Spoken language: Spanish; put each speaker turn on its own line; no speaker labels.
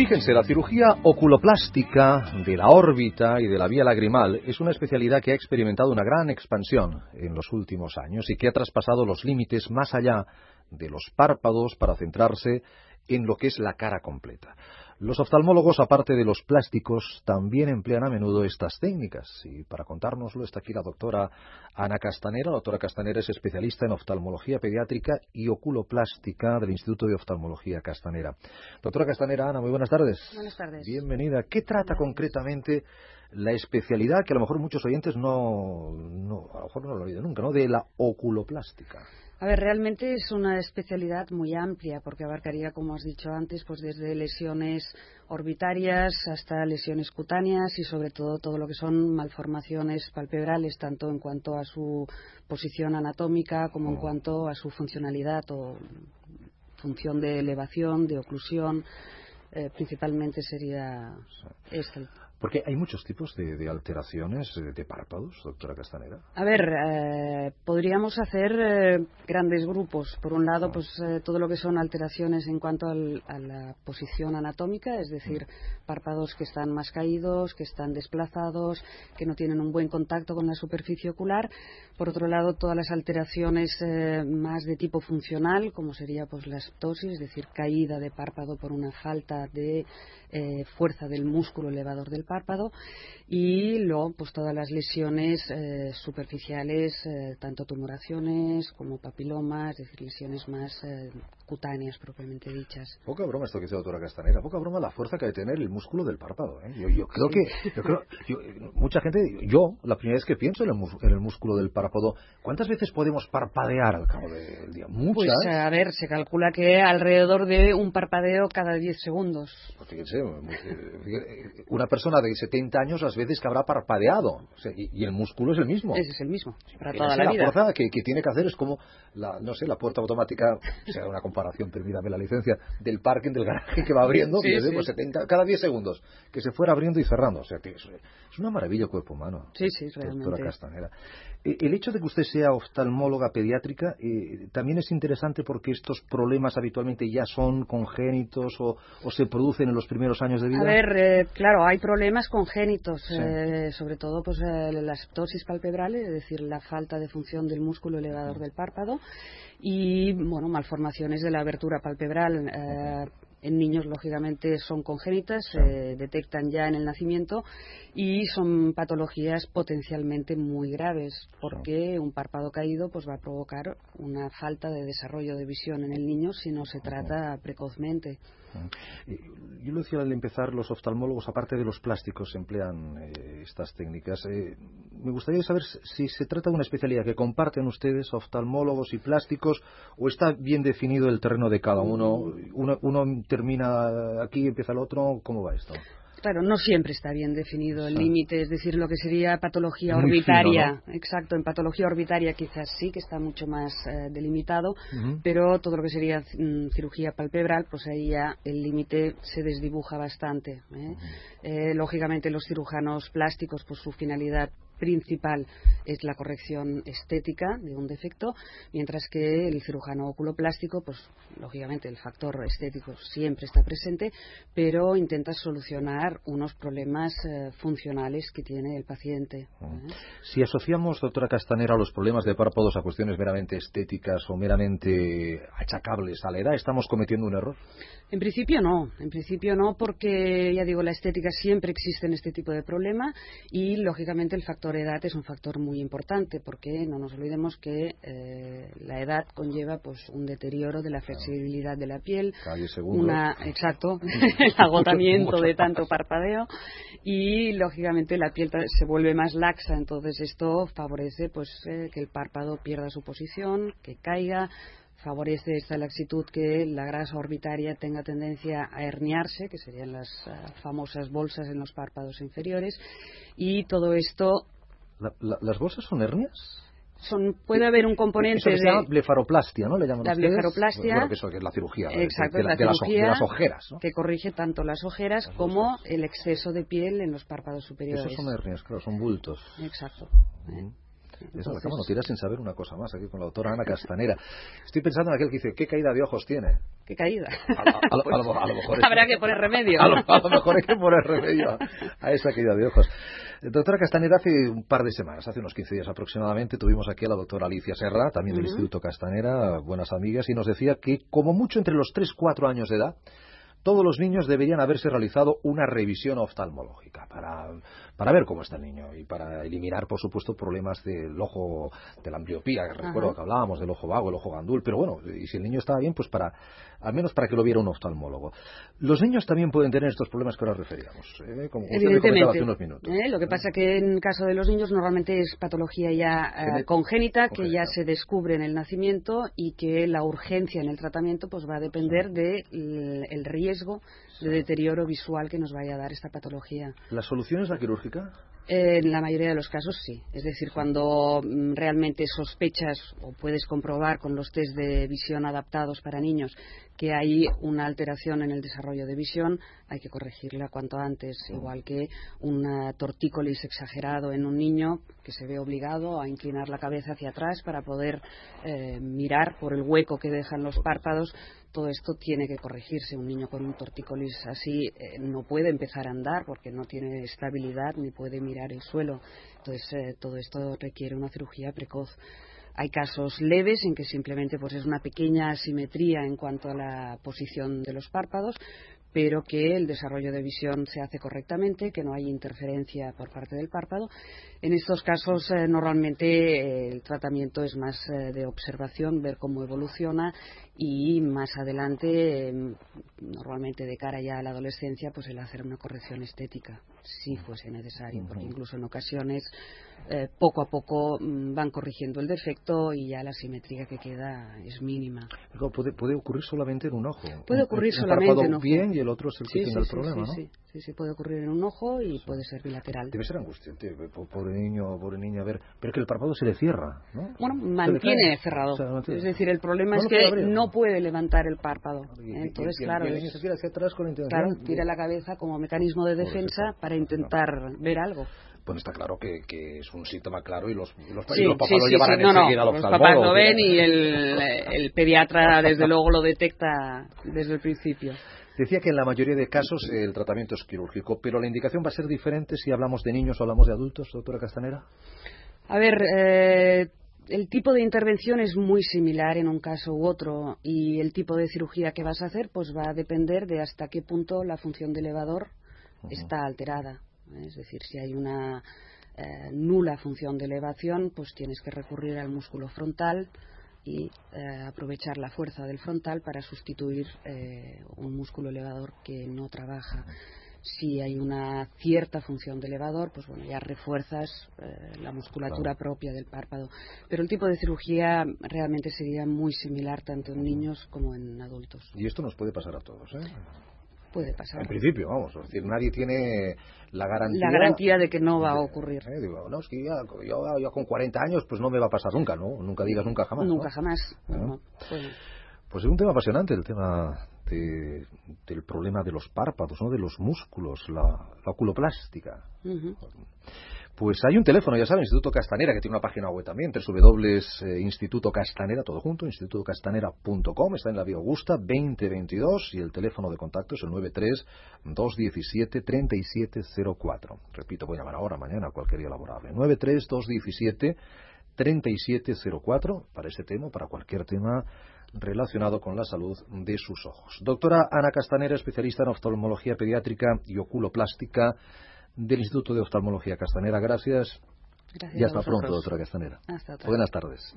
Fíjense, la cirugía oculoplástica de la órbita y de la vía lagrimal es una especialidad que ha experimentado una gran expansión en los últimos años y que ha traspasado los límites más allá de los párpados para centrarse en lo que es la cara completa. Los oftalmólogos, aparte de los plásticos, también emplean a menudo estas técnicas. Y para contárnoslo está aquí la doctora Ana Castanera. La doctora Castanera es especialista en oftalmología pediátrica y oculoplástica del Instituto de Oftalmología Castanera. Doctora Castanera, Ana, muy buenas tardes.
Buenas tardes.
Bienvenida. ¿Qué trata concretamente la especialidad que a lo mejor muchos oyentes no, no a lo mejor no lo han oído nunca, ¿no? De la oculoplástica.
A ver, realmente es una especialidad muy amplia porque abarcaría, como has dicho antes, pues desde lesiones orbitarias hasta lesiones cutáneas y sobre todo todo lo que son malformaciones palpebrales, tanto en cuanto a su posición anatómica como en cuanto a su funcionalidad o función de elevación, de oclusión. Eh, principalmente sería este.
Porque hay muchos tipos de, alteraciones de párpados, doctora Castanera.
A ver, eh, podríamos hacer eh, grandes grupos. Por un lado, pues eh, todo lo que son alteraciones en cuanto a la posición anatómica, es decir, párpados que están más caídos, que están desplazados, que no tienen un buen contacto con la superficie ocular. Por otro lado, todas las alteraciones más de tipo funcional, como sería pues la ptosis, es decir, caída de párpado por una falta de fuerza del músculo elevador del párpado y luego pues todas las lesiones eh, superficiales, eh, tanto tumoraciones como papilomas, es decir, lesiones más eh, cutáneas propiamente dichas.
Poca broma esto que dice la doctora Castanera, poca broma la fuerza que que tener el músculo del párpado. Yo, creo que mucha gente, yo la primera vez que pienso en el, músculo del párpado, ¿cuántas veces podemos parpadear al cabo del día? Muchas.
Pues a ver, se calcula que alrededor de un parpadeo cada 10 segundos.
Pues fíjense, una persona de 70 años las veces que habrá parpadeado. y, el músculo es el mismo.
Ese es el mismo, para toda la,
vida. fuerza que, tiene que hacer es como, la, no sé, la puerta automática, o sea, una comparación, permítame la licencia, del parking, del garaje que va abriendo, 70, cada 10 segundos, que se fuera abriendo y cerrando. O sea, que es, una maravilla el cuerpo humano.
Sí, sí, realmente.
Castanera. Eh, el hecho de que usted sea oftalmóloga pediátrica eh, también es interesante porque estos problemas habitualmente ya son congénitos o, se producen en los primeros años de vida.
A ver, eh, claro, hay problemas congénitos, sobre todo pues la ptosis palpebral, es decir, la falta de función del músculo elevador del párpado y bueno, malformaciones de la abertura palpebral en niños, lógicamente, son congénitas, se detectan ya en el nacimiento y son patologías potencialmente muy graves, porque un párpado caído pues va a provocar una falta de desarrollo de visión en el niño si no se trata precozmente.
Yo lo decía al empezar, los oftalmólogos, aparte de los plásticos, emplean eh, estas técnicas. Eh, me gustaría saber si se trata de una especialidad que comparten ustedes, oftalmólogos y plásticos, o está bien definido el terreno de cada uno. Uno, uno termina aquí, empieza el otro. ¿Cómo va esto?
Claro, no siempre está bien definido el límite, es decir, lo que sería patología orbitaria. Exacto, en patología orbitaria quizás sí que está mucho más eh, delimitado, pero todo lo que sería mm, cirugía palpebral, pues ahí ya el límite se desdibuja bastante. ¿eh? Eh, lógicamente los cirujanos plásticos, por su finalidad principal es la corrección estética de un defecto, mientras que el cirujano oculoplástico, pues lógicamente el factor estético siempre está presente, pero intenta solucionar unos problemas eh, funcionales que tiene el paciente.
¿eh? Si asociamos, doctora Castanera, los problemas de párpados a cuestiones meramente estéticas o meramente achacables a la edad, ¿estamos cometiendo un error?
En principio no, en principio no, porque ya digo, la estética siempre existe en este tipo de problema y lógicamente el factor edad es un factor muy importante, porque no nos olvidemos que eh, la edad conlleva pues un deterioro de la flexibilidad de la piel, una, exacto, el agotamiento de tanto parpadeo y lógicamente la piel se vuelve más laxa, entonces esto favorece pues eh, que el párpado pierda su posición, que caiga favorece esta laxitud que la grasa orbitaria tenga tendencia a herniarse, que serían las eh, famosas bolsas en los párpados inferiores, y todo esto.
¿Las bolsas son hernias?
Son, puede haber un componente
eso se llama blefaroplastia, ¿no? Le llaman
la blefaroplastia.
que eso es la cirugía.
Exacto,
de,
la cirugía
las, ojeras. ¿no?
Que corrige tanto las ojeras como el exceso de piel en los párpados superiores.
Esos son hernias, claro, son bultos.
Exacto.
Eso, Entonces... no tiras sin saber una cosa más aquí con la doctora Ana Castanera. Estoy pensando en aquel que dice, ¿qué caída de ojos tiene?
¿Qué caída?
A, lo, mejor
Habrá que poner remedio.
A lo, mejor hay que poner remedio a, esa caída de ojos. Doctora Castanera, hace un par de semanas, hace unos 15 días aproximadamente, tuvimos aquí a la doctora Alicia Serra, también del Instituto Castanera, buenas amigas, y nos decía que como mucho entre los 3 4 años de edad, todos los niños deberían haberse realizado una revisión oftalmológica para, para ver cómo está el niño y para eliminar, por supuesto, problemas del ojo, de la ambliopía, que recuerdo que hablábamos del ojo vago, el ojo gandul, pero bueno, y si el niño estaba bien, pues para, al menos para que lo viera un oftalmólogo. Los niños también pueden tener estos problemas que ahora referíamos, ¿eh? como usted me comentaba hace unos minutos.
¿eh? Lo que pasa que en caso de los niños normalmente es patología ya eh, congénita, que ya se descubre en el nacimiento y que la urgencia en el tratamiento pues va a depender del riesgo de deterioro visual que nos vaya a dar esta patología.
¿La solución es la quirúrgica?
En la mayoría de los casos sí. Es decir, cuando mm, realmente sospechas o puedes comprobar con los test de visión adaptados para niños que hay una alteración en el desarrollo de visión, hay que corregirla cuanto antes, igual que un tortícolis exagerado en un niño que se ve obligado a inclinar la cabeza hacia atrás para poder eh, mirar por el hueco que dejan los párpados. Todo esto tiene que corregirse. Un niño con un tortícolis así eh, no puede empezar a andar porque no tiene estabilidad ni puede mirar el suelo. Entonces, eh, todo esto requiere una cirugía precoz. Hay casos leves en que simplemente pues, es una pequeña asimetría en cuanto a la posición de los párpados, pero que el desarrollo de visión se hace correctamente, que no hay interferencia por parte del párpado. En estos casos, eh, normalmente eh, el tratamiento es más eh, de observación, ver cómo evoluciona y más adelante, em, normalmente de cara ya a la adolescencia, pues el hacer una corrección estética, si fuese necesario, porque incluso en ocasiones poco a poco mm, van corrigiendo el defecto y ya la simetría que queda es mínima.
puede, puede ocurrir solamente en un ojo.
Puede ocurrir solamente en un
ojo el otro es el que tiene el problema,
¿no? Sí, sí, puede ocurrir en un ojo y puede ser bilateral.
Debe ser angustiante, pobre niño, pobre niña, a ver, pero que el párpado se le cierra, ¿no?
Bueno, mantiene cerrado. Es decir, el problema es que no puede levantar el párpado. Entonces, claro,
el se tira hacia atrás con la
claro, tira la cabeza como mecanismo de defensa para intentar ver algo
bueno, está claro que, que, es un síntoma claro y los, los,
sí,
los papás
sí,
lo llevarán
sí, no,
no,
Los papás lo ven y el, el pediatra, desde luego, lo detecta desde el principio.
Decía que en la mayoría de casos el tratamiento es quirúrgico, pero la indicación va a ser diferente si hablamos de niños o hablamos de adultos, doctora Castanera.
A ver, eh, el tipo de intervención es muy similar en un caso u otro y el tipo de cirugía que vas a hacer pues va a depender de hasta qué punto la función del elevador está alterada. Es decir, si hay una eh, nula función de elevación, pues tienes que recurrir al músculo frontal y eh, aprovechar la fuerza del frontal para sustituir eh, un músculo elevador que no trabaja. Si hay una cierta función de elevador, pues bueno, ya refuerzas la musculatura propia del párpado. Pero el tipo de cirugía realmente sería muy similar tanto en niños como en adultos.
Y esto nos puede pasar a todos, ¿eh?
Puede pasar.
En principio, vamos, es decir, nadie tiene la garantía,
la garantía de que no va a ocurrir.
Eh, digo, no, es que ya, yo, con 40 años pues no me va a pasar nunca, ¿no? Nunca digas nunca jamás.
Nunca jamás.
Pues es un tema apasionante el tema del problema de los párpados, ¿no? de los músculos, la, oculoplástica. Pues hay un teléfono, ya saben, Instituto Castanera, que tiene una página web también, www.institutocastanera, todo junto, institutocastanera.com, está en la Vía Augusta 2022 y el teléfono de contacto es el 93-217-3704. Repito, voy a llamar ahora, mañana, cualquier día laborable. 93-217-3704 para este tema, para cualquier tema relacionado con la salud de sus ojos. Doctora Ana Castanera, especialista en oftalmología pediátrica y oculoplástica del Instituto de Oftalmología Castanera. Gracias.
Gracias
y hasta pronto, doctora Castanera.
Hasta
Buenas tardes.